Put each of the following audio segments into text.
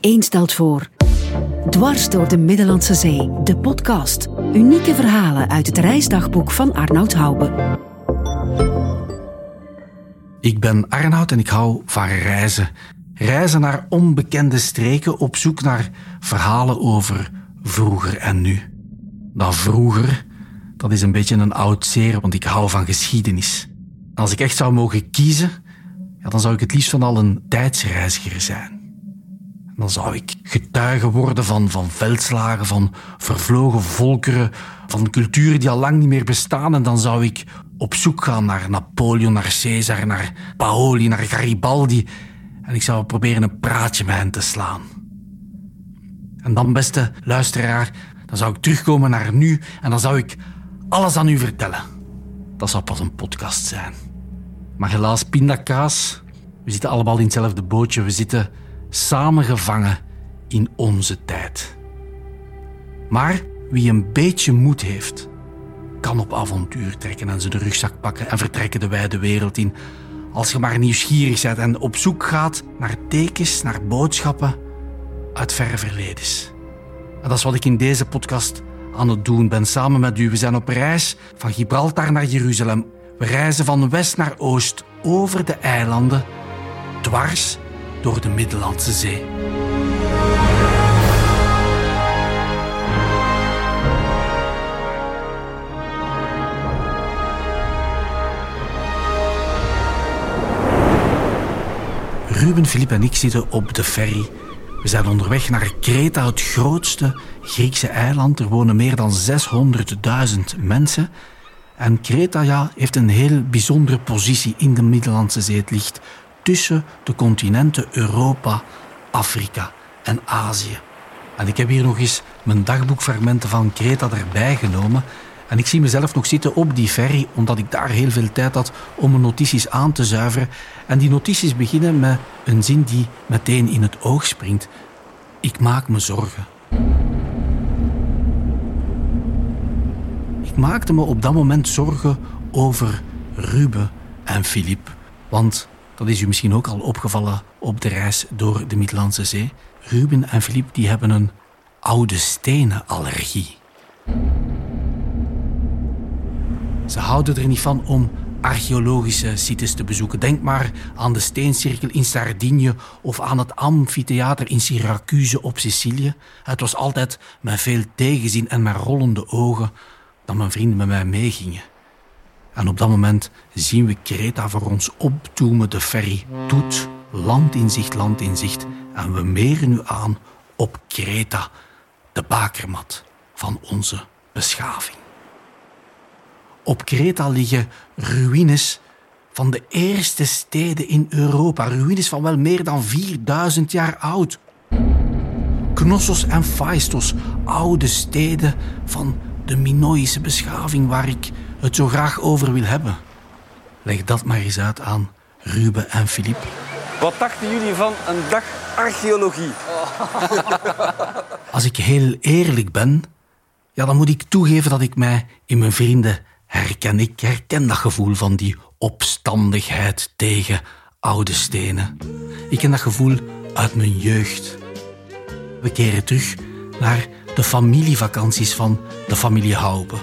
1 stelt voor. Dwars door de Middellandse Zee, de podcast. Unieke verhalen uit het reisdagboek van Arnoud Hoube. Ik ben Arnoud en ik hou van reizen. Reizen naar onbekende streken op zoek naar verhalen over vroeger en nu. Dat vroeger, dat is een beetje een oud zeer, want ik hou van geschiedenis. Als ik echt zou mogen kiezen, ja, dan zou ik het liefst van al een tijdsreiziger zijn. Dan zou ik getuige worden van, van veldslagen, van vervlogen volkeren, van culturen die al lang niet meer bestaan. En dan zou ik op zoek gaan naar Napoleon, naar Caesar, naar Paoli, naar Garibaldi. En ik zou proberen een praatje met hen te slaan. En dan, beste luisteraar, dan zou ik terugkomen naar nu en dan zou ik alles aan u vertellen. Dat zou pas een podcast zijn. Maar helaas, pindakaas. We zitten allemaal in hetzelfde bootje. We zitten samengevangen in onze tijd. Maar wie een beetje moed heeft, kan op avontuur trekken en zijn rugzak pakken en vertrekken de wijde wereld in. Als je maar nieuwsgierig bent en op zoek gaat naar tekens, naar boodschappen uit verre verledens. En dat is wat ik in deze podcast aan het doen ben samen met u. We zijn op reis van Gibraltar naar Jeruzalem. We reizen van west naar oost over de eilanden, dwars door de Middellandse Zee. Ruben, Filip en ik zitten op de ferry. We zijn onderweg naar Kreta, het grootste Griekse eiland. Er wonen meer dan 600.000 mensen. En Kreta ja, heeft een heel bijzondere positie in de Middellandse Zee. Het ligt tussen de continenten Europa, Afrika en Azië. En ik heb hier nog eens mijn dagboekfragmenten van Kreta erbij genomen. En ik zie mezelf nog zitten op die ferry, omdat ik daar heel veel tijd had om mijn notities aan te zuiveren. En die notities beginnen met een zin die meteen in het oog springt. Ik maak me zorgen. Ik maakte me op dat moment zorgen over Ruben en Filip. Want dat is u misschien ook al opgevallen op de reis door de Middellandse Zee. Ruben en Filip die hebben een oude stenen allergie. Ze houden er niet van om archeologische sites te bezoeken. Denk maar aan de steencirkel in Sardinië of aan het amfitheater in Syracuse op Sicilië. Het was altijd met veel tegenzin en met rollende ogen dat mijn vrienden met mij meegingen. En op dat moment zien we Kreta voor ons opdoemen. De ferry doet land in zicht, land in zicht. En we meren nu aan op Kreta, de bakermat van onze beschaving. Op Kreta liggen ruïnes van de eerste steden in Europa. Ruïnes van wel meer dan 4000 jaar oud. Knossos en Phaistos, oude steden van de Minoïsche beschaving waar ik het zo graag over wil hebben. Leg dat maar eens uit aan Ruben en Filip. Wat dachten jullie van een dag archeologie? Als ik heel eerlijk ben, ja, dan moet ik toegeven dat ik mij in mijn vrienden herken. Ik herken dat gevoel van die opstandigheid tegen oude stenen. Ik ken dat gevoel uit mijn jeugd. We keren terug naar de familievakanties van de familie Haube.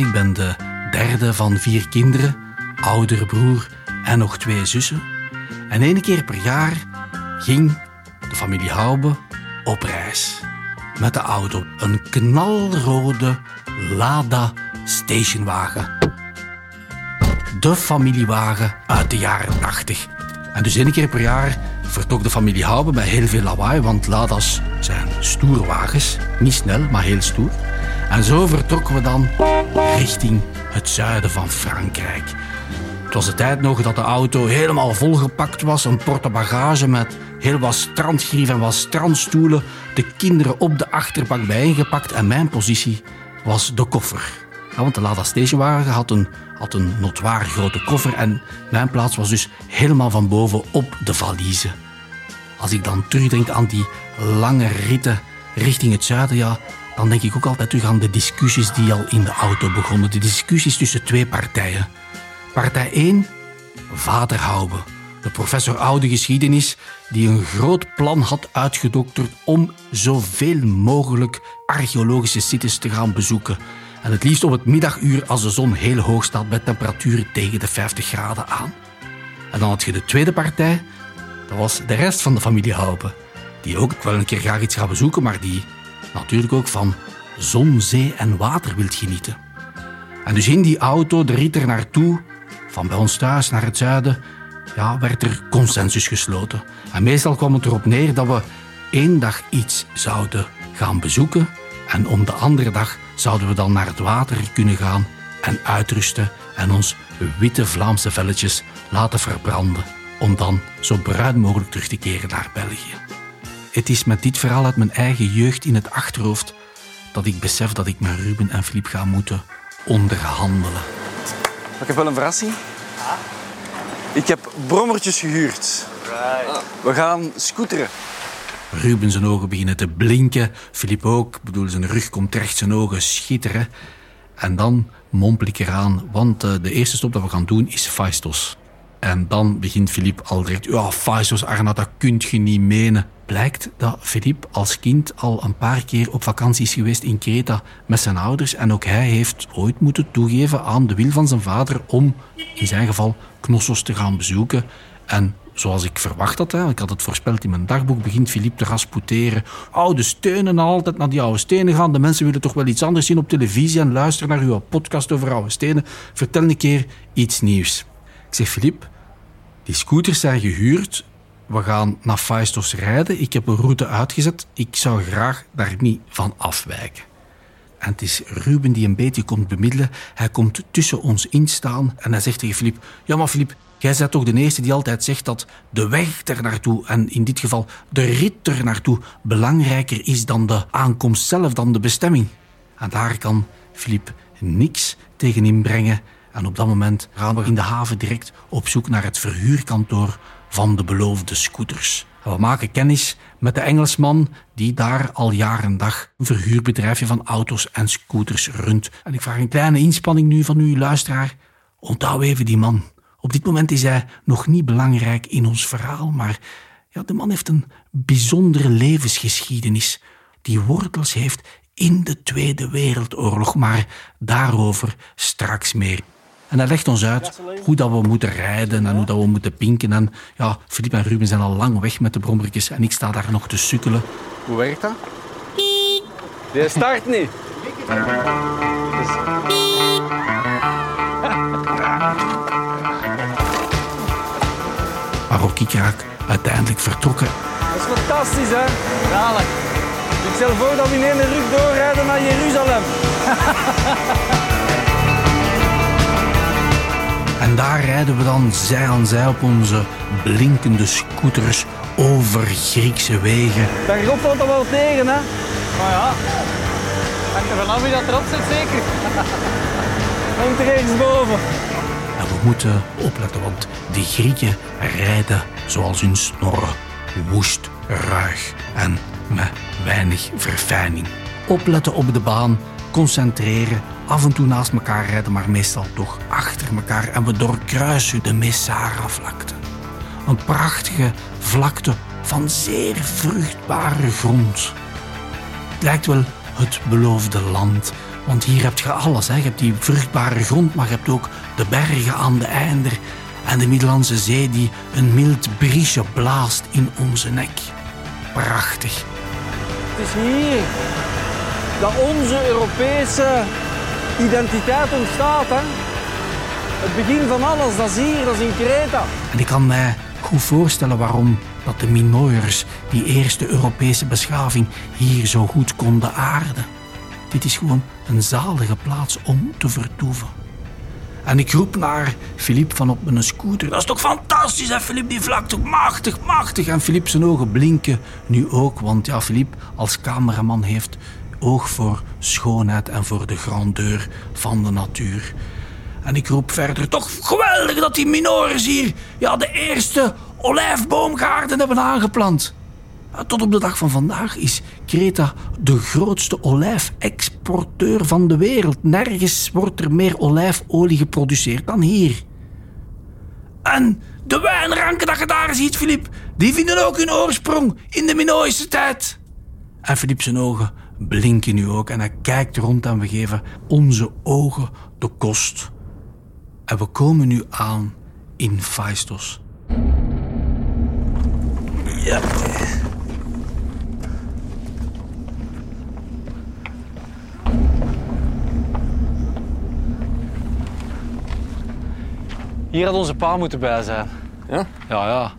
Ik ben de derde van vier kinderen, oudere broer en nog twee zussen. En één keer per jaar ging de familie Haube op reis. Met de auto. Een knalrode Lada stationwagen. De familiewagen uit de jaren 80. En dus één keer per jaar vertrok de familie Haube bij heel veel lawaai, want Lada's zijn stoerwagens. Niet snel, maar heel stoer. En zo vertrokken we dan richting het zuiden van Frankrijk. Het was de tijd nog dat de auto helemaal volgepakt was. Een portebagage met heel wat strandgrief en wat strandstoelen. De kinderen op de achterbank bijeengepakt. En mijn positie was de koffer. want de Lada Stationwagen had een, had een notoire grote koffer. En mijn plaats was dus helemaal van boven op de valise. Als ik dan terugdenk aan die lange ritten richting het zuiden, ja, dan denk ik ook altijd terug aan de discussies die al in de auto begonnen. De discussies tussen twee partijen. Partij 1, vader Haube. de professor oude geschiedenis, die een groot plan had uitgedokterd om zoveel mogelijk archeologische sites te gaan bezoeken. En het liefst op het middaguur als de zon heel hoog staat met temperaturen tegen de 50 graden aan. En dan had je de tweede partij, dat was de rest van de familie Houpen. Die ook wel een keer graag iets gaat bezoeken, maar die natuurlijk ook van zon, zee en water wilt genieten. En dus in die auto, de rit er naartoe, van bij ons thuis naar het zuiden, ja, werd er consensus gesloten. En meestal kwam het erop neer dat we één dag iets zouden gaan bezoeken en om de andere dag zouden we dan naar het water kunnen gaan en uitrusten en ons witte Vlaamse velletjes laten verbranden om dan zo bruin mogelijk terug te keren naar België. Het is met dit verhaal uit mijn eigen jeugd in het achterhoofd dat ik besef dat ik met Ruben en Filip ga moeten onderhandelen. Ik heb wel een verrassing. Ik heb brommertjes gehuurd. We gaan scooteren. Ruben zijn ogen beginnen te blinken. Filip ook. Ik bedoel, zijn rug komt terecht, zijn ogen schitteren. En dan mompel ik eraan, want eh, de eerste stop dat we gaan doen is Faistos. En dan begint Filip al direct, ja, Faistos, Arnoud, dat kunt je niet menen. Blijkt dat Filip als kind al een paar keer op vakantie is geweest in Kreta met zijn ouders. En ook hij heeft ooit moeten toegeven aan de wil van zijn vader om, in zijn geval, Knossos te gaan bezoeken. En zoals ik verwacht had, ik had het voorspeld in mijn dagboek, begint Filip te rasputeren. Oude stenen, altijd naar die oude stenen gaan. De mensen willen toch wel iets anders zien op televisie en luisteren naar uw podcast over oude stenen. Vertel een keer iets nieuws. Ik zeg, Filip, die scooters zijn gehuurd. We gaan naar Faistos rijden. Ik heb een route uitgezet. Ik zou graag daar niet van afwijken. En het is Ruben die een beetje komt bemiddelen. Hij komt tussen ons instaan en hij zegt tegen Filip... Ja, maar Filip, jij bent toch de eerste die altijd zegt dat de weg er naartoe... en in dit geval de rit er naartoe... belangrijker is dan de aankomst zelf, dan de bestemming. En daar kan Filip niks tegen inbrengen. En op dat moment gaan we in de haven direct op zoek naar het verhuurkantoor van de beloofde scooters. We maken kennis met de Engelsman die daar al jaren en dag een verhuurbedrijfje van auto's en scooters runt. En ik vraag een kleine inspanning nu van u, luisteraar. Onthoud even die man. Op dit moment is hij nog niet belangrijk in ons verhaal, maar ja, de man heeft een bijzondere levensgeschiedenis die wortels heeft in de Tweede Wereldoorlog, maar daarover straks meer. En hij legt ons uit hoe dat we moeten rijden en hoe dat we moeten pinken. En ja, Filip en Ruben zijn al lang weg met de brommertjes en ik sta daar nog te sukkelen. Hoe werkt dat? Die start niet. Maar ook ik raak uiteindelijk vertrokken. Dat is fantastisch, hè? Zalig. Ik stel voor dat we in één rug doorrijden naar Jeruzalem. En daar rijden we dan zij aan zij op onze blinkende scooters over Griekse wegen. Daarop valt dat wel tegen, hè? Maar ja, hangt er vanaf wie dat erop zit zeker. Hangt er eens boven. En we moeten opletten, want die Grieken rijden zoals hun snorren. Woest, ruig en met weinig verfijning. Opletten op de baan, concentreren, af en toe naast elkaar rijden, maar meestal toch achter elkaar. En we doorkruisen de Messara-vlakte. Een prachtige vlakte van zeer vruchtbare grond. Het lijkt wel het beloofde land. Want hier heb je alles. Hè. Je hebt die vruchtbare grond, maar je hebt ook de bergen aan de einder. En de Middellandse Zee die een mild briesje blaast in onze nek. Prachtig. Het is hier dat onze Europese identiteit ontstaat. Hè? Het begin van alles, dat is hier, dat is in Kreta. En ik kan mij goed voorstellen waarom dat de Minoërs die eerste Europese beschaving hier zo goed konden aarden. Dit is gewoon een zalige plaats om te vertoeven. En ik roep naar Filip van op mijn scooter. Dat is toch fantastisch, hè, Filip, die vlakte. Machtig, machtig. En Filip zijn ogen blinken nu ook, want ja, Filip als cameraman heeft oog voor schoonheid en voor de grandeur van de natuur. En ik roep verder, toch geweldig dat die Minoërs hier ja, de eerste olijfboomgaarden hebben aangeplant. Tot op de dag van vandaag is Kreta de grootste olijfexporteur van de wereld. Nergens wordt er meer olijfolie geproduceerd dan hier. En De wijnranken dat je daar ziet, Filip, die vinden ook hun oorsprong in de Minoïsche tijd. En Filip zijn ogen blinken nu ook en hij kijkt rond en we geven onze ogen de kost. En we komen nu aan in Phaistos. Ja. Hier had onze pa moeten bij zijn. Ja? Ja, ja.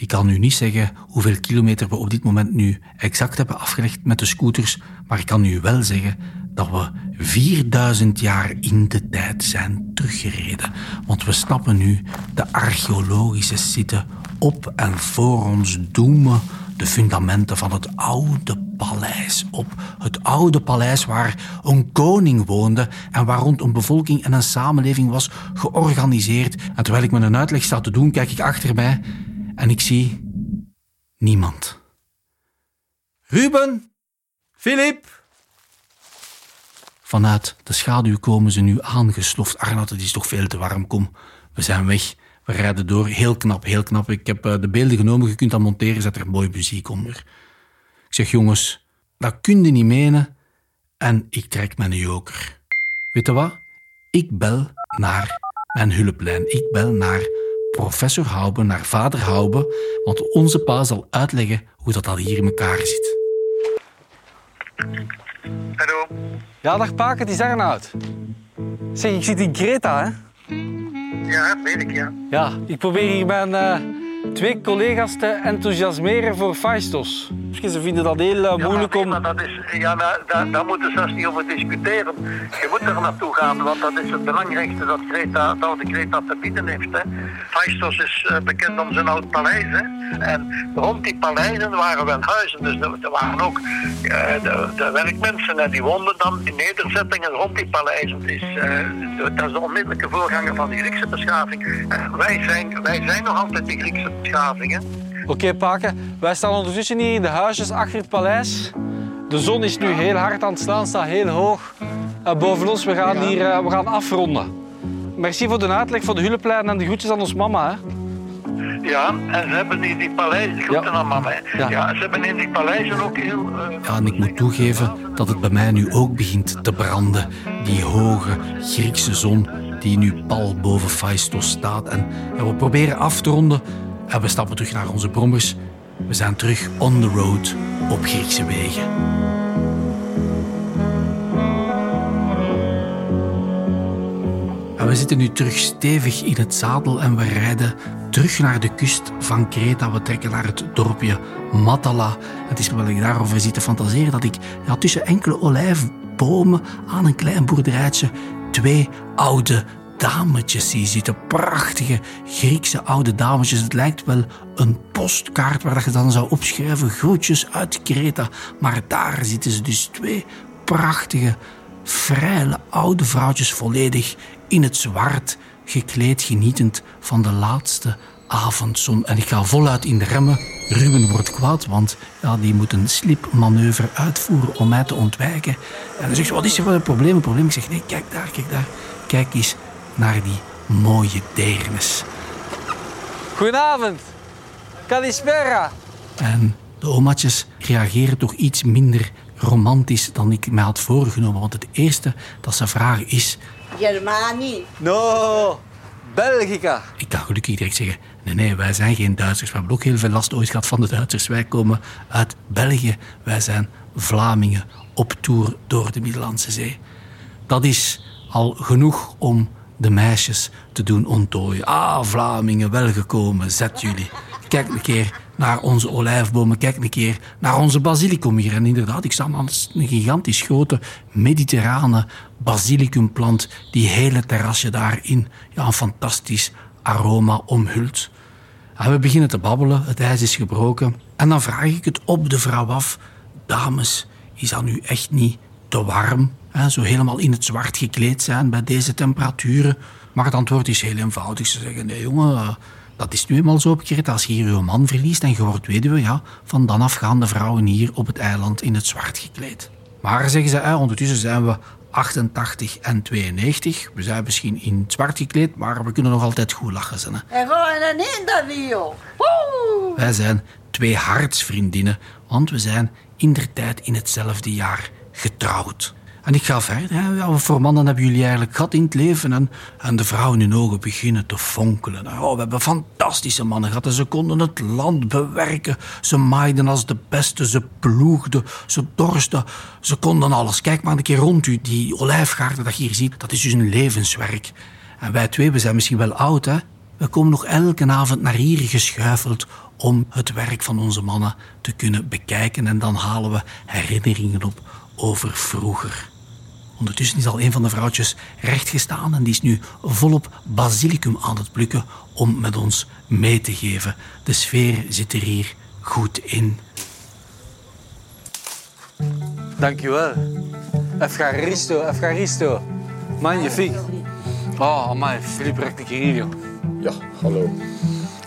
Ik kan nu niet zeggen hoeveel kilometer we op dit moment nu exact hebben afgelegd met de scooters, maar ik kan u wel zeggen dat we 4000 jaar in de tijd zijn teruggereden. Want we snappen nu de archeologische site op en voor ons doemen de fundamenten van het oude paleis op. Het oude paleis waar een koning woonde en waar rond een bevolking en een samenleving was georganiseerd. En terwijl ik me een uitleg sta te doen, kijk ik achter mij en ik zie niemand. Ruben! Filip! Vanuit de schaduw komen ze nu aangesloft. Arnoud, het is toch veel te warm, kom. We zijn weg. We rijden door. Heel knap, heel knap. Ik heb eh, de beelden genomen. Je kunt dat monteren. Zet er mooie muziek onder. Ik zeg, jongens, dat kun je niet menen. En ik trek mijn joker. Weet je wat? Ik bel naar mijn hulplijn. Ik bel naar professor Haube, naar vader Haube. Want onze pa zal uitleggen hoe dat al hier in elkaar zit. Hallo. Ja, dag Paak, het is Arnoud. Zeg, ik zit in Greta, hè? Ja, weet ik, ja. Ja, ik probeer hier mijn eh, twee collega's te enthousiasmeren voor Phaistos. Ze vinden dat heel eh, Ja, moeilijk om... maar dat is, ja, maar daar, daar moeten ze zelfs niet over discussiëren. Je moet er naartoe gaan, want dat is het belangrijkste dat, Greta, dat de Greta te bieden heeft. Hè. Phaistos is eh, bekend om zijn oud paleis. Hè. En rond die paleizen waren wel huizen. Dus er, er waren ook eh, de, de werkmensen en die woonden dan in nederzettingen rond die paleizen. Dus, dat is de onmiddellijke voorganger van de Griekse beschaving. Wij zijn, wij zijn nog altijd de Griekse Oké, Paken, wij staan ondertussen hier in de huisjes achter het paleis. De zon is nu heel hard aan het slaan, staat heel hoog. Eh, boven ons, we gaan hier eh, we gaan afronden. Merci voor de uitleg, voor de hulplijn en de groetjes aan ons mama. Hè. Ja, en ze hebben die, die paleizen, goed Ja. aan mama, hè. Ja. Ja. ze hebben in die paleizen ook heel... eh, Ja, en ik moet toegeven dat het bij mij nu ook begint te branden. Die hoge Griekse zon die nu pal boven Phaistos staat. En ja, we proberen af te ronden en we stappen terug naar onze brommers. We zijn terug on the road op Griekse wegen. En we zitten nu terug stevig in het zadel en we rijden terug naar de kust van Kreta. We trekken naar het dorpje Matala. Het is terwijl ik daarover zit te fantaseren dat ik ja, tussen enkele olijfbomen aan een klein boerderijtje twee oude dametjes zie zitten. Prachtige Griekse oude dametjes. Het lijkt wel een postkaart waar je dan zou opschrijven groetjes uit Kreta. Maar daar zitten ze dus twee prachtige Vrije oude vrouwtjes volledig in het zwart, gekleed, genietend van de laatste avondzon. En ik ga voluit in de remmen. Ruben wordt kwaad, want ja, die moet een slipmanoeuvre uitvoeren om mij te ontwijken. En dan zegt ze, wat is er voor een probleem? Een probleem? Ik zeg, nee, kijk daar, kijk daar. Kijk eens naar die mooie deernes. Goedenavond. Kalispera. En de omaatjes reageren toch iets minder romantisch dan ik mij had voorgenomen. Want het eerste dat ze vragen is... Germani. No, Belgica. Ik kan gelukkig direct zeggen, nee, nee, wij zijn geen Duitsers. We hebben ook heel veel last ooit gehad van de Duitsers. Wij komen uit België. Wij zijn Vlamingen op tour door de Middellandse Zee. Dat is al genoeg om de meisjes te doen onttooien. Ah, Vlamingen, welgekomen, zet jullie. Kijk een keer naar onze olijfbomen. Kijk een keer naar onze basilicum hier. En inderdaad, ik sta aan een gigantisch grote mediterrane basilicumplant. Die hele terrasje daarin ja, een fantastisch aroma omhult. En we beginnen te babbelen, het ijs is gebroken. En dan vraag ik het op de vrouw af. Dames, is dat nu echt niet te warm? Zo helemaal in het zwart gekleed zijn bij deze temperaturen? Maar het antwoord is heel eenvoudig. Ze zeggen, nee jongen, eh, dat is nu eenmaal zo op Kreta. Als je hier je man verliest en je wordt weduwe, ja, van dan af gaan de vrouwen hier op het eiland in het zwart gekleed. Maar zeggen ze, ondertussen zijn we 88 en 92. We zijn misschien in het zwart gekleed, maar we kunnen nog altijd goed lachen. Zijn, hè? En gewoon een interview. Woe! Wij zijn twee hartsvriendinnen, want we zijn indertijd in hetzelfde jaar getrouwd. En ik ga verder. Hè. Wat voor mannen hebben jullie eigenlijk gehad in het leven? En, de vrouwen hun ogen beginnen te fonkelen. Oh, we hebben fantastische mannen gehad. En ze konden het land bewerken. Ze maaiden als de beste. Ze ploegden. Ze dorsten. Ze konden alles. Kijk maar een keer rond u. Die olijfgaarden dat je hier ziet, dat is dus een levenswerk. En wij twee, we zijn misschien wel oud, hè? We komen nog elke avond naar hier geschuifeld om het werk van onze mannen te kunnen bekijken. En dan halen we herinneringen op over vroeger. Ondertussen is al een van de vrouwtjes rechtgestaan en die is nu volop basilicum aan het plukken om met ons mee te geven. De sfeer zit er hier goed in. Dankjewel. Efgaristo, Efgaristo. Magnifiek. Oh, amai, Filip ruikt ik hier, joh. Ja, hallo.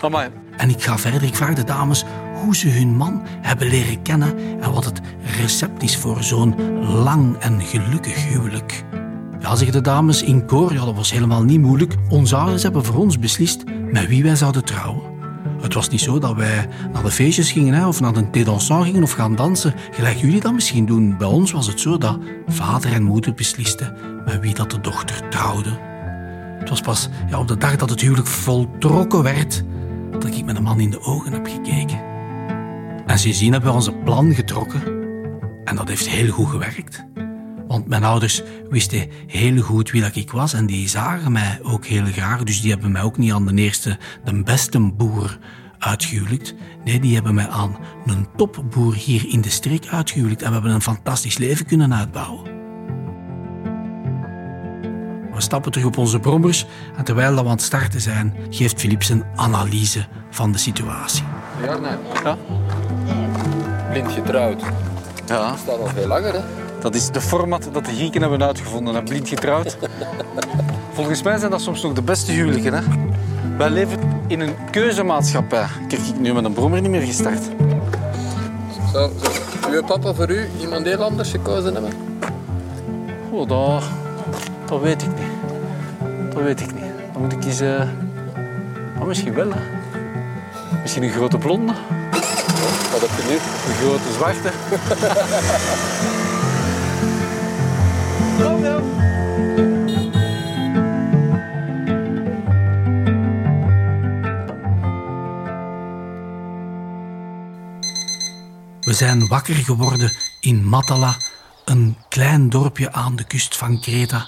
Amai. En ik ga verder. Ik vraag de dames hoe ze hun man hebben leren kennen en wat het recept is voor zo'n lang en gelukkig huwelijk. Ja, zeggen de dames in koor, ja, dat was helemaal niet moeilijk. Onze ouders hebben voor ons beslist met wie wij zouden trouwen. Het was niet zo dat wij naar de feestjes gingen of naar een thé gingen of gaan dansen, gelijk jullie dat misschien doen. Bij ons was het zo dat vader en moeder beslisten met wie dat de dochter trouwde. Het was pas ja, op de dag dat het huwelijk voltrokken werd dat ik met een man in de ogen heb gekeken. En sindsdien hebben we onze plan getrokken. En dat heeft heel goed gewerkt. Want mijn ouders wisten heel goed wie dat ik was en die zagen mij ook heel graag. Dus die hebben mij ook niet aan de eerste, de beste boer uitgehuwelijkt. Nee, die hebben mij aan een topboer hier in de streek uitgehuwelijkt. En we hebben een fantastisch leven kunnen uitbouwen. We stappen terug op onze brommers en terwijl we aan het starten zijn, geeft Philippe zijn analyse van de situatie. Jarne, Ja? blind getrouwd. Ja. Staat al veel langer, hè? Dat is de format dat de Grieken hebben uitgevonden. Hè. Blind getrouwd. Volgens mij zijn dat soms nog de beste huwelijken. Hè. Wij leven in een keuzemaatschappij. Kijk, ik nu met een brommer niet meer gestart. Zou, zou uw papa voor u iemand heel anders gekozen hebben? Oh, dat, dat weet ik niet. Dat weet ik niet. Dan moet ik kiezen... Maar misschien wel, hè. Misschien een grote blonde. Wat heb je nu? Een grote zwarte. We zijn wakker geworden in Matala, een klein dorpje aan de kust van Kreta,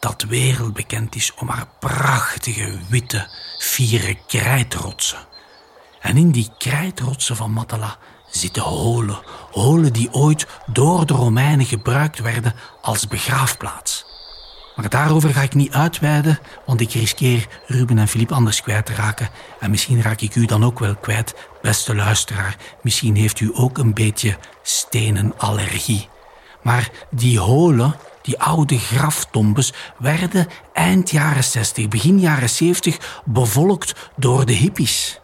dat wereldbekend is om haar prachtige, witte, fiere krijtrotsen. En in die krijtrotsen van Matala zitten holen, holen die ooit door de Romeinen gebruikt werden als begraafplaats. Maar daarover ga ik niet uitweiden, want ik riskeer Ruben en Filip anders kwijt te raken. En misschien raak ik u dan ook wel kwijt, beste luisteraar. Misschien heeft u ook een beetje stenenallergie. Maar die holen, die oude graftombes, werden eind jaren 60, begin jaren 70 bevolkt door de hippies.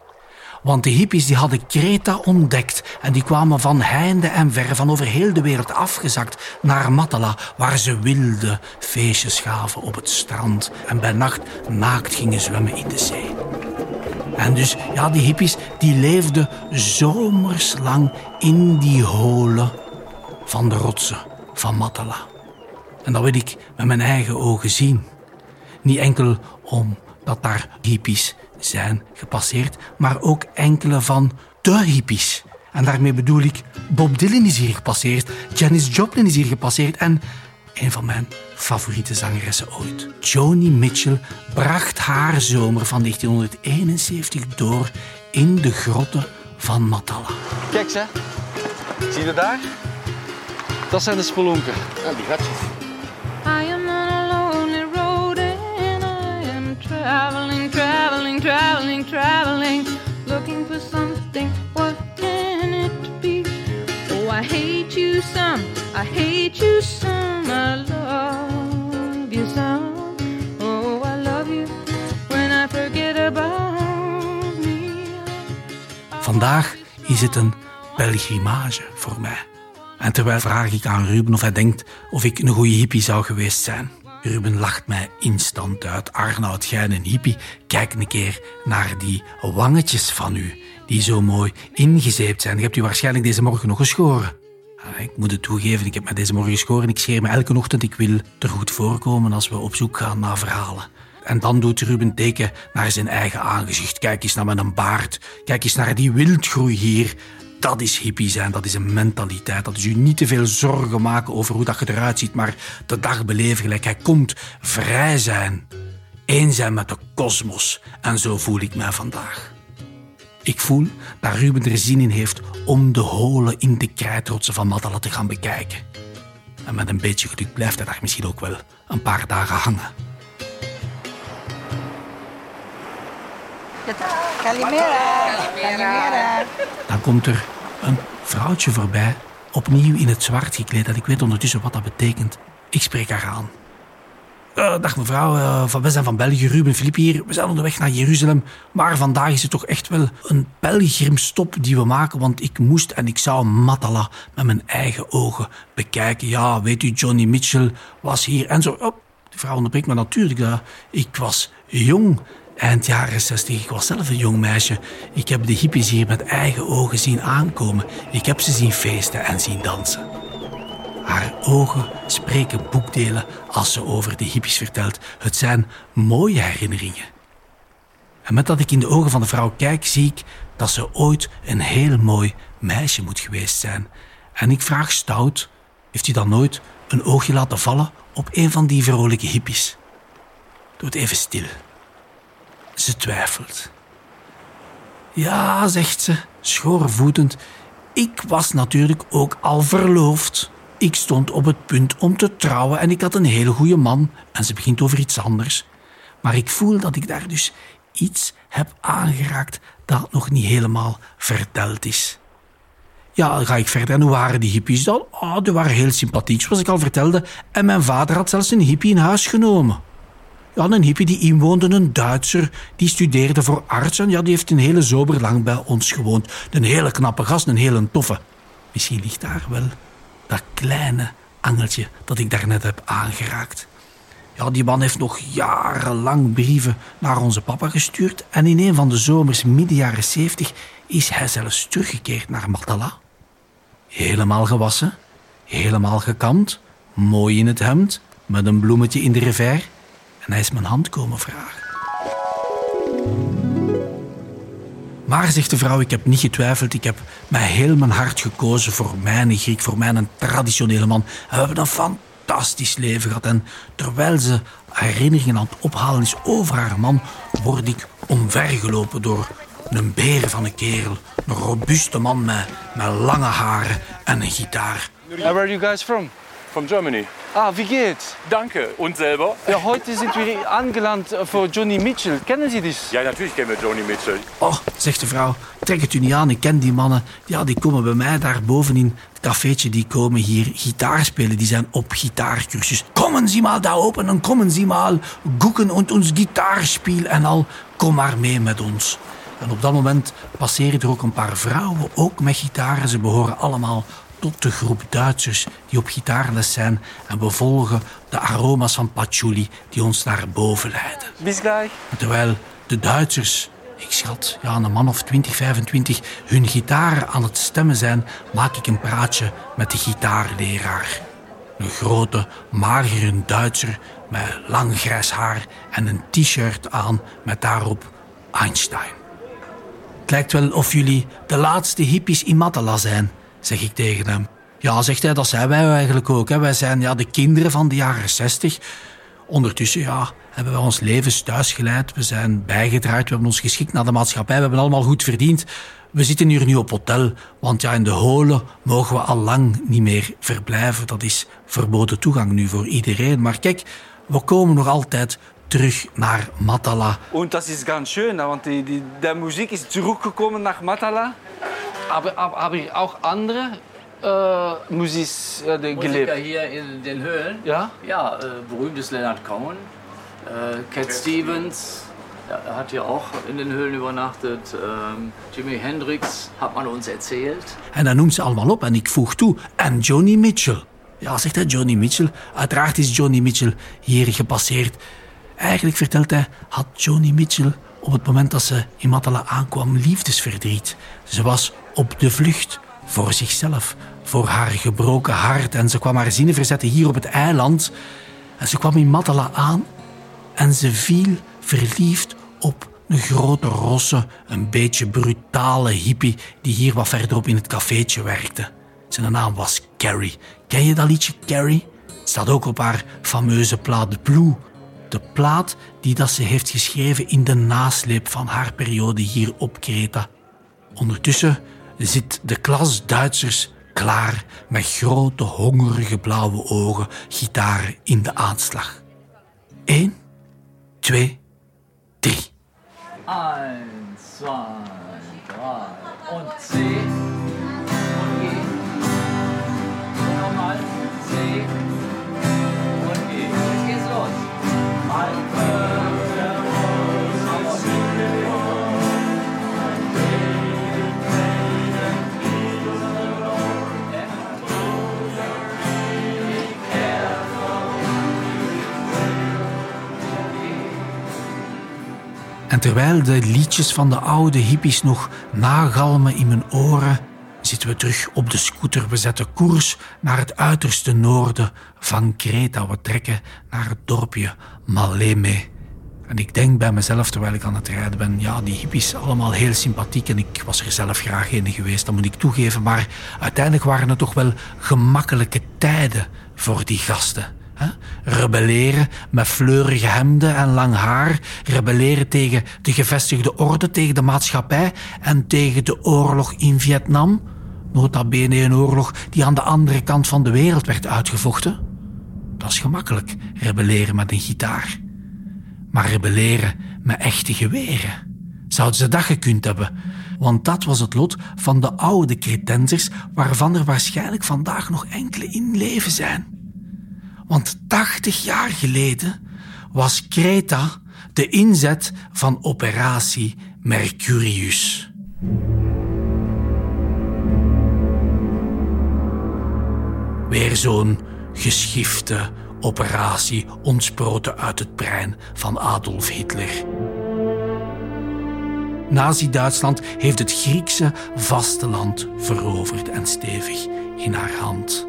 Want de hippies die hadden Kreta ontdekt en die kwamen van heinde en ver, van over heel de wereld afgezakt naar Matala, waar ze wilde feestjes gaven op het strand en bij nacht naakt gingen zwemmen in de zee. En dus, ja, die hippies die leefden zomerslang in die holen van de rotsen van Matala. En dat wil ik met mijn eigen ogen zien. Niet enkel omdat daar hippies zijn gepasseerd, maar ook enkele van de hippies. En daarmee bedoel ik, Bob Dylan is hier gepasseerd, Janis Joplin is hier gepasseerd en een van mijn favoriete zangeressen ooit. Joni Mitchell bracht haar zomer van 1971 door in de grotten van Matala. Kijk, ze. Zie je daar? Dat zijn de spelonken. Ja, die gatjes. I am on a lonely road and I am traveling, traveling, traveling, traveling, looking for something. What can it be? Oh, I hate you some, I hate you some, I love you some. Oh, I love you when I forget about me. Vandaag is het een pelgrimage voor mij. En terwijl vraag ik aan Ruben of hij denkt of ik een goede hippie zou geweest zijn. Ruben lacht mij instant uit. Arnoud, jij een hippie. Kijk een keer naar die wangetjes van u, die zo mooi ingezeept zijn. Je hebt u waarschijnlijk deze morgen nog geschoren. Ah, Ik moet het toegeven, ik heb mij deze morgen geschoren. Ik scheer me elke ochtend. Ik wil er goed voorkomen als we op zoek gaan naar verhalen. En dan doet Ruben teken naar zijn eigen aangezicht. Kijk eens naar mijn baard. Kijk eens naar die wildgroei hier. Dat is hippie zijn, dat is een mentaliteit. Dat is u niet te veel zorgen maken over hoe dat je eruit ziet, maar de dag beleven gelijk hij komt. Vrij zijn. Eén zijn met de kosmos. En zo voel ik mij vandaag. Ik voel dat Ruben er zin in heeft om de holen in de krijtrotsen van Matala te gaan bekijken. En met een beetje geluk blijft hij daar misschien ook wel een paar dagen hangen. Calimera. Calimera. Dan komt er een vrouwtje voorbij, opnieuw in het zwart gekleed. En ik weet ondertussen wat dat betekent. Ik spreek haar aan. Eh, dag mevrouw, eh, van, we zijn van België, Ruben Filip hier. We zijn onderweg naar Jeruzalem. Maar vandaag is het toch echt wel een pelgrimstop die we maken. Want ik moest en ik zou Matala met mijn eigen ogen bekijken. Ja, weet u, Johnny Mitchell was hier en zo. Oh, de vrouw onderbreekt me natuurlijk. ik was jong. Eind jaren 60, ik was zelf een jong meisje. Ik heb de hippies hier met eigen ogen zien aankomen. Ik heb ze zien feesten en zien dansen. Haar ogen spreken boekdelen als ze over de hippies vertelt. Het zijn mooie herinneringen. En met dat ik in de ogen van de vrouw kijk, zie ik dat ze ooit een heel mooi meisje moet geweest zijn. En ik vraag stout, heeft u dan nooit een oogje laten vallen op een van die vrolijke hippies? Doe het even stil. Ze twijfelt. Ja, zegt ze, schoorvoetend. Ik was natuurlijk ook al verloofd. Ik stond op het punt om te trouwen en ik had een hele goede man. En ze begint over iets anders. Maar ik voel dat ik daar dus iets heb aangeraakt dat nog niet helemaal verteld is. Ja, dan ga ik verder. En hoe waren die hippies dan? Oh, die waren heel sympathiek, zoals ik al vertelde. En mijn vader had zelfs een hippie in huis genomen. Ja, een hippie die inwoonde, een Duitser, die studeerde voor arts. En ja, die heeft een hele zomer lang bij ons gewoond. Een hele knappe gast, een hele toffe. Misschien ligt daar wel dat kleine angeltje dat ik daarnet heb aangeraakt. Ja, die man heeft nog jarenlang brieven naar onze papa gestuurd. En in een van de zomers midden jaren zeventig is hij zelfs teruggekeerd naar Matala. Helemaal gewassen, helemaal gekamd, mooi in het hemd, met een bloemetje in de revers. En hij is mijn hand komen vragen. Maar, zegt de vrouw, ik heb niet getwijfeld. Ik heb mij heel mijn hart gekozen voor mijn Griek, voor mijn traditionele man. En we hebben een fantastisch leven gehad. En terwijl ze herinneringen aan het ophalen is over haar man, word ik omvergelopen door een beer van een kerel. Een robuuste man met, met lange haren en een gitaar. where are you guys from? From Germany. Ah, wie geht's? Danke. Und selber? Ja, heute sind wir angelandet für Johnny Mitchell. Kennen Sie das? Ja, natürlich kennen wir Joni Mitchell. Oh, zegt de vrouw, trek het u niet aan. Ik ken die mannen. Ja, die komen bij mij daar bovenin het cafeetje. Die komen hier gitaar spelen. Die zijn op gitaarcursus. Kommen Sie mal da open en kommen Sie mal gucken und ons Gitarspiel en al. Kom maar mee met ons. En op dat moment passeren er ook een paar vrouwen, ook met gitaren. Ze behoren allemaal tot de groep Duitsers die op gitaarles zijn. En we volgen de aroma's van patchouli die ons naar boven leiden. Bis gleich. Terwijl de Duitsers, ik schat ja, een man of 20, 25, hun gitaren aan het stemmen zijn, maak ik een praatje met de gitaarleraar. Een grote, magere Duitser met lang grijs haar en een t-shirt aan met daarop Einstein. Het lijkt wel of jullie de laatste hippies in Matala zijn, zeg ik tegen hem. Ja, zegt hij, dat zijn wij eigenlijk ook. Hè. Wij zijn ja, de kinderen van de jaren 60. Ondertussen ja, hebben we ons levens thuis geleid. We zijn bijgedraaid, we hebben ons geschikt naar de maatschappij. We hebben allemaal goed verdiend. We zitten hier nu op hotel, want ja, in de holen mogen we al lang niet meer verblijven. Dat is verboden toegang nu voor iedereen. Maar kijk, we komen nog altijd terug naar Matala. Und das ist ganz schön, want die, die, der Musik ist zurückgekommen nach Matala. Aber, aber, aber auch andere äh, Musik äh, Musiker gelebt. hier in den Höhlen. Ja? Ja, äh, berühmt ist Leonard Cohen, äh, Cat Stevens, Er hat hier auch in den Höhlen übernachtet. Ähm, Jimi Hendrix hat man uns erzählt. En dan noemt ze allemaal op en ik voeg toe. En Johnny Mitchell. Ja, zegt hij Johnny Mitchell. Uiteraard is Johnny Mitchell hier gepasseerd. Eigenlijk vertelt hij, had Johnny Mitchell op het moment dat ze in Matala aankwam liefdesverdriet. Ze was op de vlucht voor zichzelf, voor haar gebroken hart. En ze kwam haar zinnen verzetten hier op het eiland. En ze kwam in Matala aan en ze viel verliefd op een grote rosse, een beetje brutale hippie die hier wat verderop in het cafeetje werkte. Zijn naam was Carrie. Ken je dat liedje Carrie? Het staat ook op haar fameuze plaat The Blue. De plaat die dat ze heeft geschreven in de nasleep van haar periode hier op Kreta. Ondertussen zit de klas Duitsers klaar met grote hongerige blauwe ogen, gitaar in de aanslag. Eén, twee, drie. Eins, zwei, drei und C. Und G. C. En terwijl de liedjes van de oude hippies nog nagalmen in mijn oren, zitten we terug op de scooter. We zetten koers naar het uiterste noorden van Kreta. We trekken naar het dorpje Maleme. En ik denk bij mezelf, terwijl ik aan het rijden ben, ja, die hippies allemaal heel sympathiek en ik was er zelf graag in geweest, dat moet ik toegeven. Maar uiteindelijk waren het toch wel gemakkelijke tijden voor die gasten. Hè? Rebelleren met fleurige hemden en lang haar. Rebelleren tegen de gevestigde orde, tegen de maatschappij en tegen de oorlog in Vietnam. Nota bene een oorlog die aan de andere kant van de wereld werd uitgevochten. Dat is gemakkelijk, rebelleren met een gitaar. Maar rebelleren met echte geweren. Zouden ze dat gekund hebben? Want dat was het lot van de oude Cretensers, waarvan er waarschijnlijk vandaag nog enkele in leven zijn. Want 80 jaar geleden was Kreta de inzet van operatie Mercurius. Weer zo'n geschifte operatie ontsproten uit het brein van Adolf Hitler. Nazi-Duitsland heeft het Griekse vasteland veroverd en stevig in haar hand.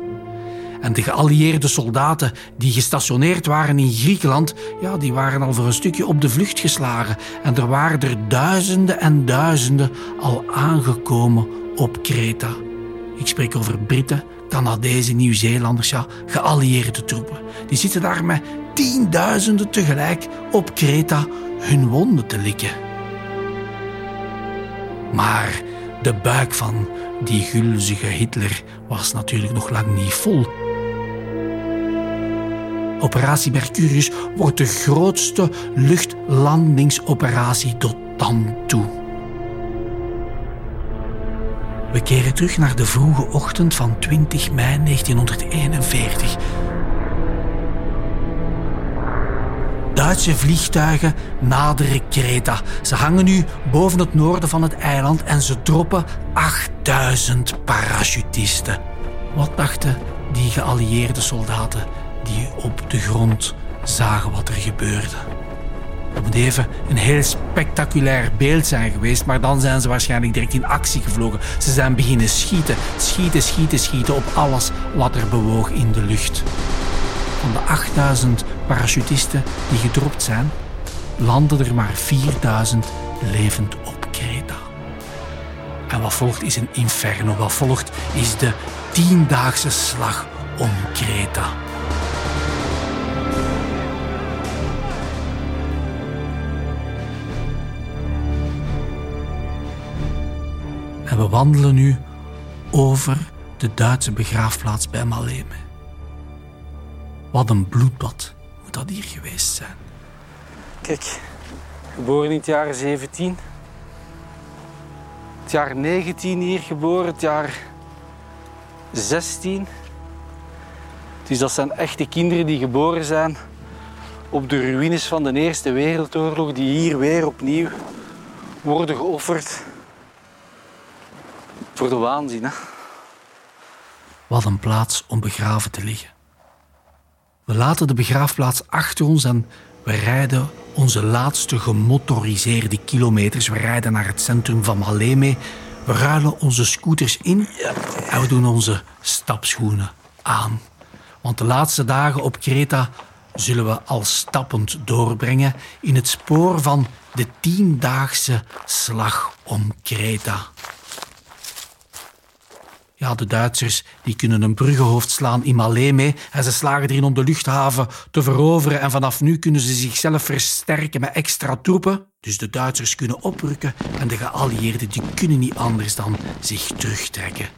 En de geallieerde soldaten die gestationeerd waren in Griekenland, ja, die waren al voor een stukje op de vlucht geslagen. En er waren er duizenden en duizenden al aangekomen op Kreta. Ik spreek over Britten, Canadezen, Nieuw-Zeelanders, ja, geallieerde troepen. Die zitten daar met tienduizenden tegelijk op Kreta hun wonden te likken. Maar de buik van die gulzige Hitler was natuurlijk nog lang niet vol. Operatie Mercurius wordt de grootste luchtlandingsoperatie tot dan toe. We keren terug naar de vroege ochtend van 20 mei 1941. Duitse vliegtuigen naderen Kreta. Ze hangen nu boven het noorden van het eiland en ze droppen 8000 parachutisten. Wat dachten die geallieerde soldaten die op de grond zagen wat er gebeurde? Dat moet even een heel spectaculair beeld zijn geweest, maar dan zijn ze waarschijnlijk direct in actie gevlogen. Ze zijn beginnen schieten, schieten, schieten, schieten op alles wat er bewoog in de lucht. Van de 8000 parachutisten die gedropt zijn, landen er maar 4000 levend op Kreta. En wat volgt is een inferno. Wat volgt is de tiendaagse slag om Kreta. En we wandelen nu over de Duitse begraafplaats bij Maleme. Wat een bloedbad moet dat hier geweest zijn. Kijk, geboren in het jaar 17. Het jaar 19 hier geboren, het jaar 16. Dus dat zijn echte kinderen die geboren zijn op de ruïnes van de Eerste Wereldoorlog, die hier weer opnieuw worden geofferd voor de waanzin. Hè? Wat een plaats om begraven te liggen. We laten de begraafplaats achter ons en we rijden onze laatste gemotoriseerde kilometers. We rijden naar het centrum van Maleme. We ruilen onze scooters in en we doen onze stapschoenen aan. Want de laatste dagen op Kreta zullen we al stappend doorbrengen in het spoor van de tiendaagse slag om Kreta. De Duitsers die kunnen een bruggenhoofd slaan in Maleme en ze slagen erin om de luchthaven te veroveren en vanaf nu kunnen ze zichzelf versterken met extra troepen. Dus de Duitsers kunnen oprukken en de geallieerden die kunnen niet anders dan zich terugtrekken.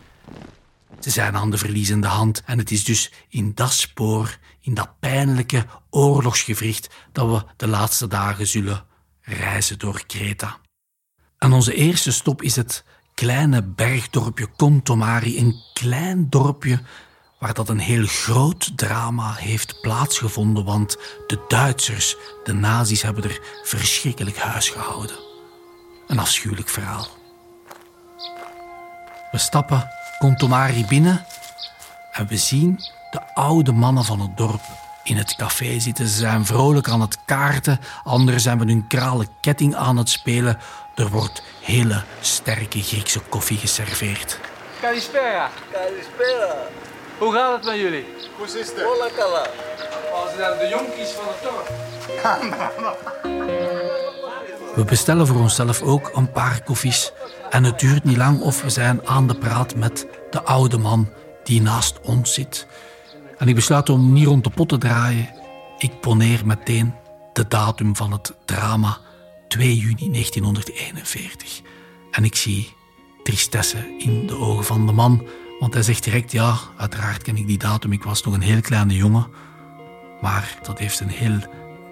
Ze zijn aan de verliezende hand en het is dus in dat spoor, in dat pijnlijke oorlogsgevricht, dat we de laatste dagen zullen reizen door Kreta. En onze eerste stop is het kleine bergdorpje Contomari, een klein dorpje waar dat een heel groot drama heeft plaatsgevonden, want de Duitsers, de nazi's, hebben er verschrikkelijk huis gehouden. Een afschuwelijk verhaal. We stappen Contomari binnen en we zien de oude mannen van het dorp in het café zitten. Ze zijn vrolijk aan het kaarten, anderen zijn met hun kralen ketting aan het spelen. Er wordt hele sterke Griekse koffie geserveerd. Kalispera. Kalispera. Hoe gaat het met jullie? Hoe is het? Hola, kala. Zijn de jonkies van het dorp. We bestellen voor onszelf ook een paar koffies. En het duurt niet lang of we zijn aan de praat met de oude man die naast ons zit. En ik besluit om niet rond de pot te draaien. Ik poneer meteen de datum van het drama 2 juni 1941. En ik zie tristesse in de ogen van de man, want hij zegt direct: Ja, uiteraard ken ik die datum. Ik was nog een heel kleine jongen. Maar dat heeft een heel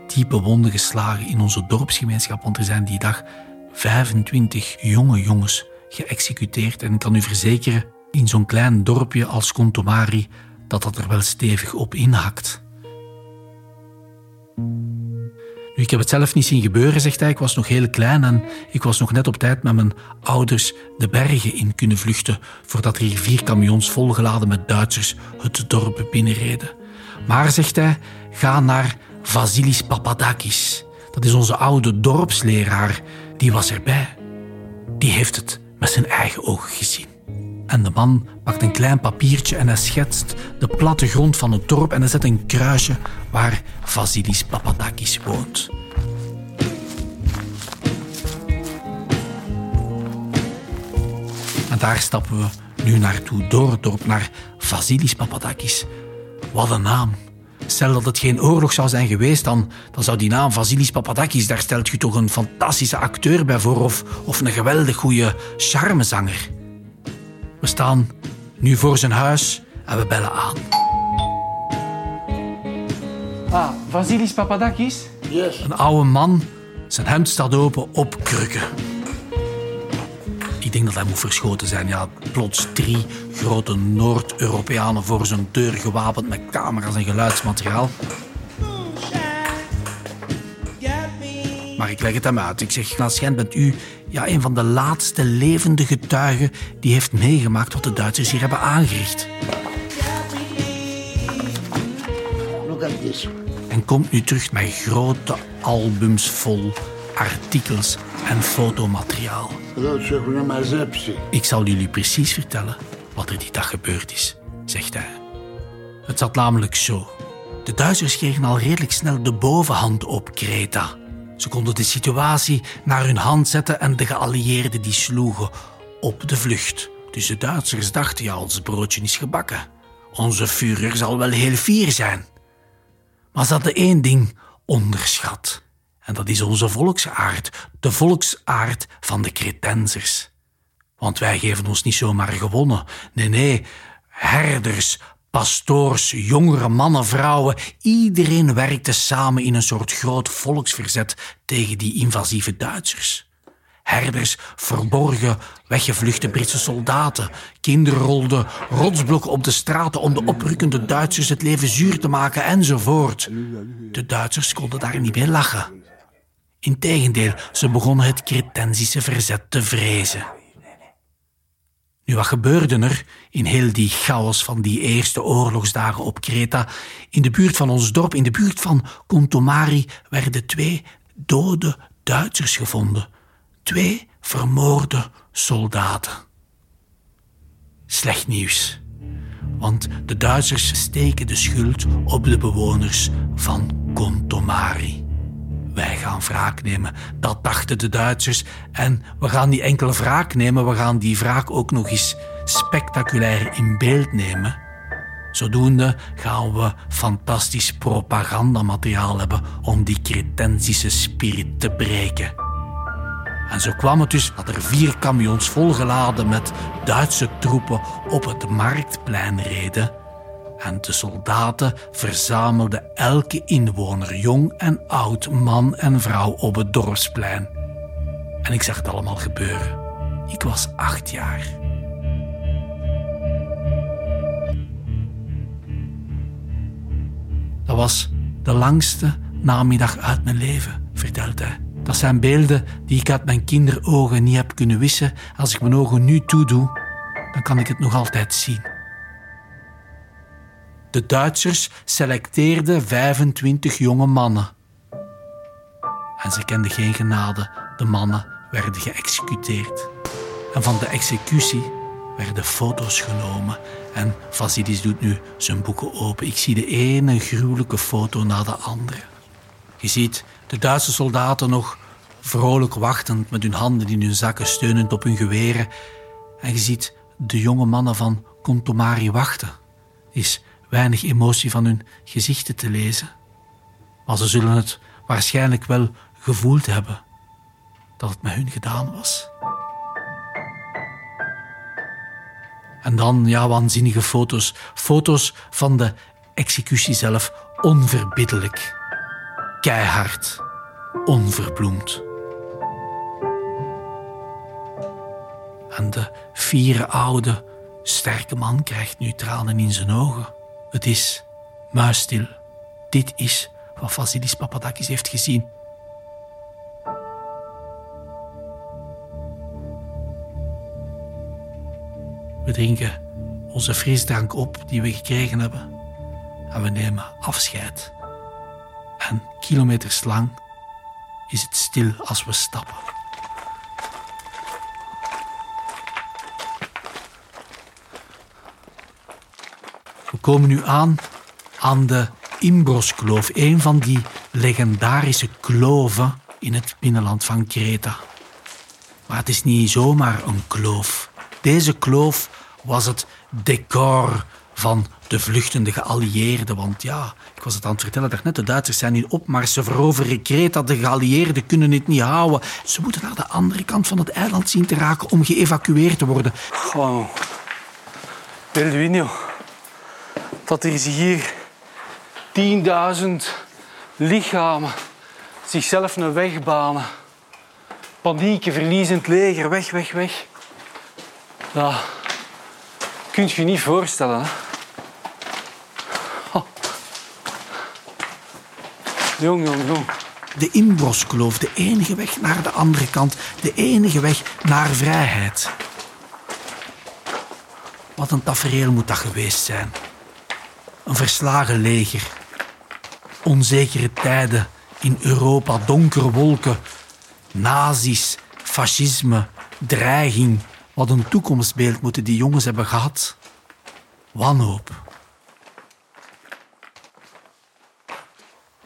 diepe wonde geslagen in onze dorpsgemeenschap, want er zijn die dag 25 jonge jongens geëxecuteerd. En ik kan u verzekeren, in zo'n klein dorpje als Contomari, dat dat er wel stevig op inhakt. Nu, ik heb het zelf niet zien gebeuren, zegt hij. Ik was nog heel klein en ik was nog net op tijd met mijn ouders de bergen in kunnen vluchten voordat er vier camions volgeladen met Duitsers het dorp binnenreden. Maar, zegt hij, ga naar Vasilis Papadakis. Dat is onze oude dorpsleraar. Die was erbij. Die heeft het met zijn eigen ogen gezien. En de man pakt een klein papiertje en hij schetst de platte grond van het dorp en hij zet een kruisje waar Vasilis Papadakis woont. En daar stappen we nu naartoe, door het dorp, naar Vasilis Papadakis. Wat een naam. Stel dat het geen oorlog zou zijn geweest, dan, dan zou die naam Vasilis Papadakis, daar stelt je toch een fantastische acteur bij voor of, of een geweldig goede charmezanger. We staan nu voor zijn huis en we bellen aan. Ah, Vasilis Papadakis? Yes. Een oude man, zijn hemd staat open op krukken. Ik denk dat hij moet verschoten zijn. Ja, plots drie grote Noord-Europeanen voor zijn deur gewapend met camera's en geluidsmateriaal. Maar ik leg het hem uit. Ik zeg, Klaas Gent, bent u ja, een van de laatste levende getuigen die heeft meegemaakt wat de Duitsers hier hebben aangericht. En komt nu terug met grote albums vol artikels en fotomateriaal. Ik zal jullie precies vertellen wat er die dag gebeurd is, zegt hij. Het zat namelijk zo. De Duitsers kregen al redelijk snel de bovenhand op Kreta. Ze konden de situatie naar hun hand zetten en de geallieerden die sloegen op de vlucht. Dus de Duitsers dachten, ja, ons broodje is gebakken. Onze Führer zal wel heel fier zijn. Maar ze hadden één ding onderschat. En dat is onze volksaard, de volksaard van de Cretensers. Want wij geven ons niet zomaar gewonnen. Nee, nee, herders, pastoors, jongere mannen, vrouwen, iedereen werkte samen in een soort groot volksverzet tegen die invasieve Duitsers. Herders verborgen weggevluchte Britse soldaten. Kinderen rolden rotsblokken op de straten om de oprukkende Duitsers het leven zuur te maken enzovoort. De Duitsers konden daar niet mee lachen. Integendeel, ze begonnen het cretensische verzet te vrezen. Nu, wat gebeurde er in heel die chaos van die eerste oorlogsdagen op Kreta? In de buurt van ons dorp, in de buurt van Kontomari, werden twee dode Duitsers gevonden. Twee vermoorde soldaten. Slecht nieuws. Want de Duitsers steken de schuld op de bewoners van Kontomari. Wij gaan wraak nemen, dat dachten de Duitsers. En we gaan niet enkel wraak nemen, we gaan die wraak ook nog eens spectaculair in beeld nemen. Zodoende gaan we fantastisch propagandamateriaal hebben om die cretensische spirit te breken. En zo kwam het dus dat er vier camions volgeladen met Duitse troepen op het marktplein reden. En de soldaten verzamelden elke inwoner, jong en oud, man en vrouw, op het dorpsplein. En ik zag het allemaal gebeuren. Ik was acht jaar. Dat was de langste namiddag uit mijn leven, vertelt hij. Dat zijn beelden die ik uit mijn kinderogen niet heb kunnen wissen. Als ik mijn ogen nu toedoe, dan kan ik het nog altijd zien. De Duitsers selecteerden 25 jonge mannen. En ze kenden geen genade. De mannen werden geëxecuteerd. En van de executie werden foto's genomen. En Vasidis doet nu zijn boeken open. Ik zie de ene gruwelijke foto na de andere. Je ziet de Duitse soldaten nog vrolijk wachtend met hun handen in hun zakken steunend op hun geweren. En je ziet de jonge mannen van Kontomari wachten. Is weinig emotie van hun gezichten te lezen. Maar ze zullen het waarschijnlijk wel gevoeld hebben dat het met hun gedaan was. En dan, ja, waanzinnige foto's. Foto's van de executie zelf, onverbiddelijk. Keihard, onverbloemd. En de vierde oude, sterke man krijgt nu tranen in zijn ogen. Het is muisstil. Dit is wat Vasilis Papadakis heeft gezien. We drinken onze frisdrank op die we gekregen hebben. En we nemen afscheid. En kilometers lang is het stil als we stappen. We komen nu aan aan de Imbros-kloof, een van die legendarische kloven in het binnenland van Kreta. Maar het is niet zomaar een kloof. Deze kloof was het decor van de vluchtende geallieerden. Want ja, ik was het aan het vertellen daarnet, de Duitsers zijn in opmars. Ze veroveren Kreta, de geallieerden kunnen het niet houden. Ze moeten naar de andere kant van het eiland zien te raken om geëvacueerd te worden. Gewoon. Belduino. Dat er hier 10.000 lichamen zichzelf een weg banen. Panieken, verliezend leger, weg, weg, weg. Dat kun je niet voorstellen. Hè? Jong, jong, jong. De Imbros-kloof, de enige weg naar de andere kant, de enige weg naar vrijheid. Wat een tafereel moet dat geweest zijn. Een verslagen leger. Onzekere tijden in Europa, donkere wolken, nazi's, fascisme, dreiging. Wat een toekomstbeeld moeten die jongens hebben gehad. Wanhoop.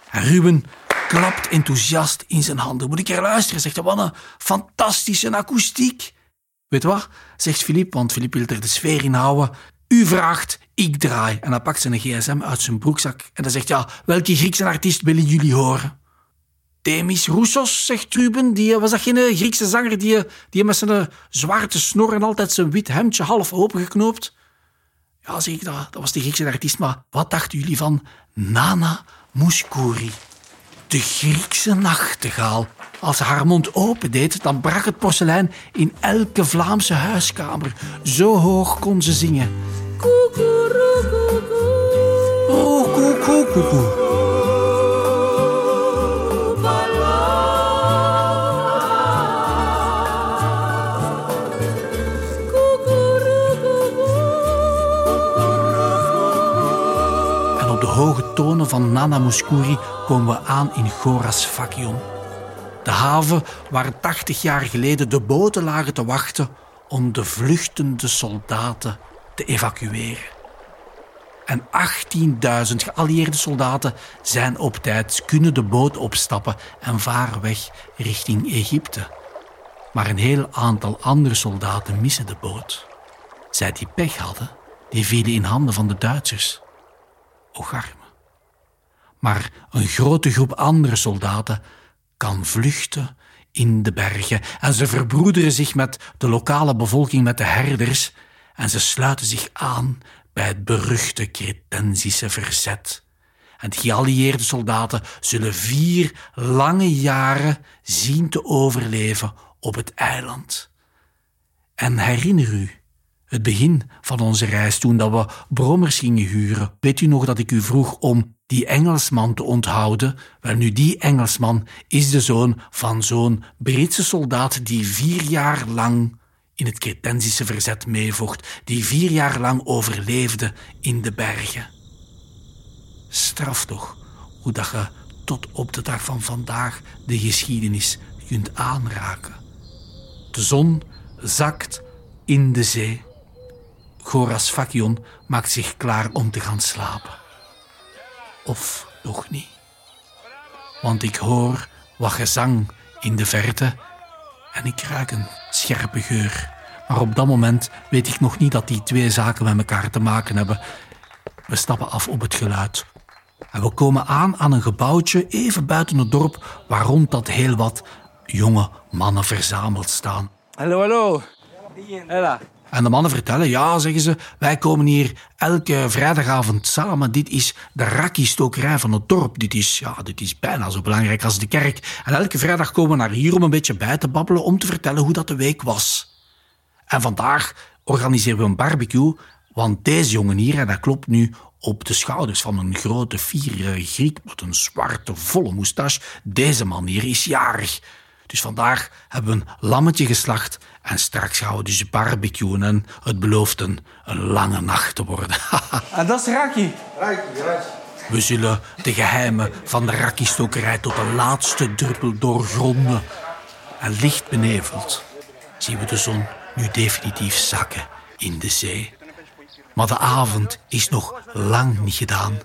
En Ruben klapt enthousiast in zijn handen. Moet ik er luisteren? Zegt hij, wat een fantastische akoestiek. Weet wat? Zegt Filip, want Filip wil er de sfeer in houden. U vraagt, ik draai. En hij pakt zijn gsm uit zijn broekzak en hij zegt, ja, welke Griekse artiest willen jullie horen? Demis Roussos, zegt Ruben. Die, was dat geen Griekse zanger die, die met zijn zwarte snor en altijd zijn wit hemdje half opengeknoopt? Ja, zeg ik, dat, dat was de Griekse artiest. Maar wat dachten jullie van Nana Mouskouri? De Griekse nachtegaal. Als ze haar mond opendeed, dan brak het porselein in elke Vlaamse huiskamer. Zo hoog kon ze zingen. En op de hoge tonen van Nana Mouskouri komen we aan in Goras Fakion. De haven waar 80 jaar geleden de boten lagen te wachten om de vluchtende soldaten te evacueren. En 18.000 geallieerde soldaten zijn op tijd, kunnen de boot opstappen en varen weg richting Egypte. Maar een heel aantal andere soldaten missen de boot. Zij die pech hadden, die vielen in handen van de Duitsers. Och arme. Maar een grote groep andere soldaten kan vluchten in de bergen en ze verbroederen zich met de lokale bevolking, met de herders en ze sluiten zich aan bij het beruchte Cretensische verzet. En de geallieerde soldaten zullen vier lange jaren zien te overleven op het eiland. En herinner u het begin van onze reis toen dat we brommers gingen huren. Weet u nog dat ik u vroeg om die Engelsman te onthouden? Wel nu, die Engelsman is de zoon van zo'n Britse soldaat die vier jaar lang in het Cretensische verzet meevocht, die vier jaar lang overleefde in de bergen. Straf toch hoe dat je tot op de dag van vandaag de geschiedenis kunt aanraken. De zon zakt in de zee. Goras Fakion maakt zich klaar om te gaan slapen. Of nog niet. Want ik hoor wat gezang in de verte en ik ruik een scherpe geur. Maar op dat moment weet ik nog niet dat die twee zaken met elkaar te maken hebben. We stappen af op het geluid. En we komen aan aan een gebouwtje even buiten het dorp waar rond dat heel wat jonge mannen verzameld staan. Hallo, hallo. Hela. En de mannen vertellen, ja, zeggen ze, wij komen hier elke vrijdagavond samen. Dit is de rakkie-stokerij van het dorp. Dit is, ja, dit is bijna zo belangrijk als de kerk. En elke vrijdag komen we naar hier om een beetje bij te babbelen, om te vertellen hoe dat de week was. En vandaag organiseren we een barbecue, want deze jongen hier, en dat klopt nu op de schouders van een grote, fiere Griek met een zwarte, volle moustache. Deze man hier is jarig. Dus vandaag hebben we een lammetje geslacht en straks gaan we dus barbecuen en het belooft een, een lange nacht te worden. En dat is Raki. We zullen de geheimen van de rakiestokerij tot de laatste druppel doorgronden. En licht beneveld zien we de zon nu definitief zakken in de zee. Maar de avond is nog lang niet gedaan.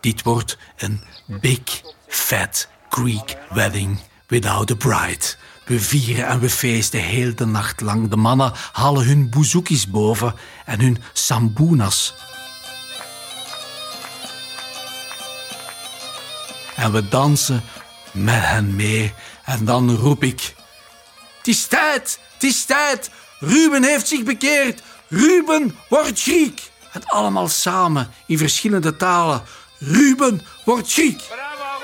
Dit wordt een big, fat Greek wedding without a bride. We vieren en we feesten heel de nacht lang. De mannen halen hun bouzouki's boven en hun sambunas. En we dansen met hen mee. En dan roep ik... Het is tijd, het is tijd. Ruben heeft zich bekeerd. Ruben wordt Griek. En allemaal samen in verschillende talen. Ruben wordt Griek.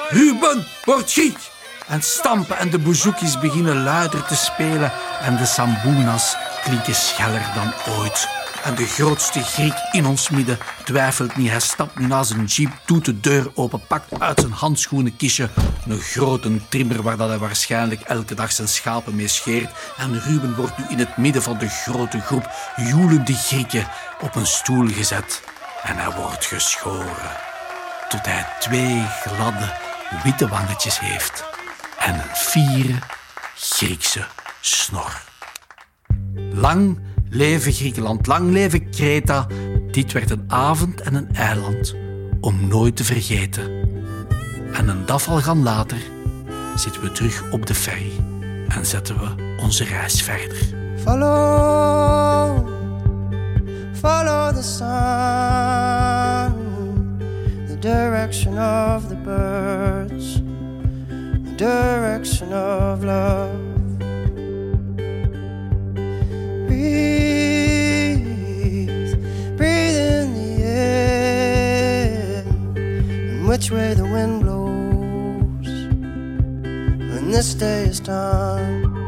Ruben wordt Griek. En stampen en de bouzouki's beginnen luider te spelen. En de sambunas klinken scheller dan ooit. En de grootste Griek in ons midden twijfelt niet. Hij stapt nu naar zijn jeep, doet de deur open, pakt uit zijn handschoenenkistje een grote trimmer waar dat hij waarschijnlijk elke dag zijn schapen mee scheert. En Ruben wordt nu in het midden van de grote groep joelende Grieken op een stoel gezet. En hij wordt geschoren. Tot hij twee gladde, witte wangetjes heeft. En een fiere Griekse snor. Lang leven Griekenland, lang leven Kreta. Dit werd een avond en een eiland om nooit te vergeten. En een dafalgan later zitten we terug op de ferry en zetten we onze reis verder. Follow, follow the sun, the direction of the birds, direction of love. Breathe, breathe in the air, and which way the wind blows, when this day is done.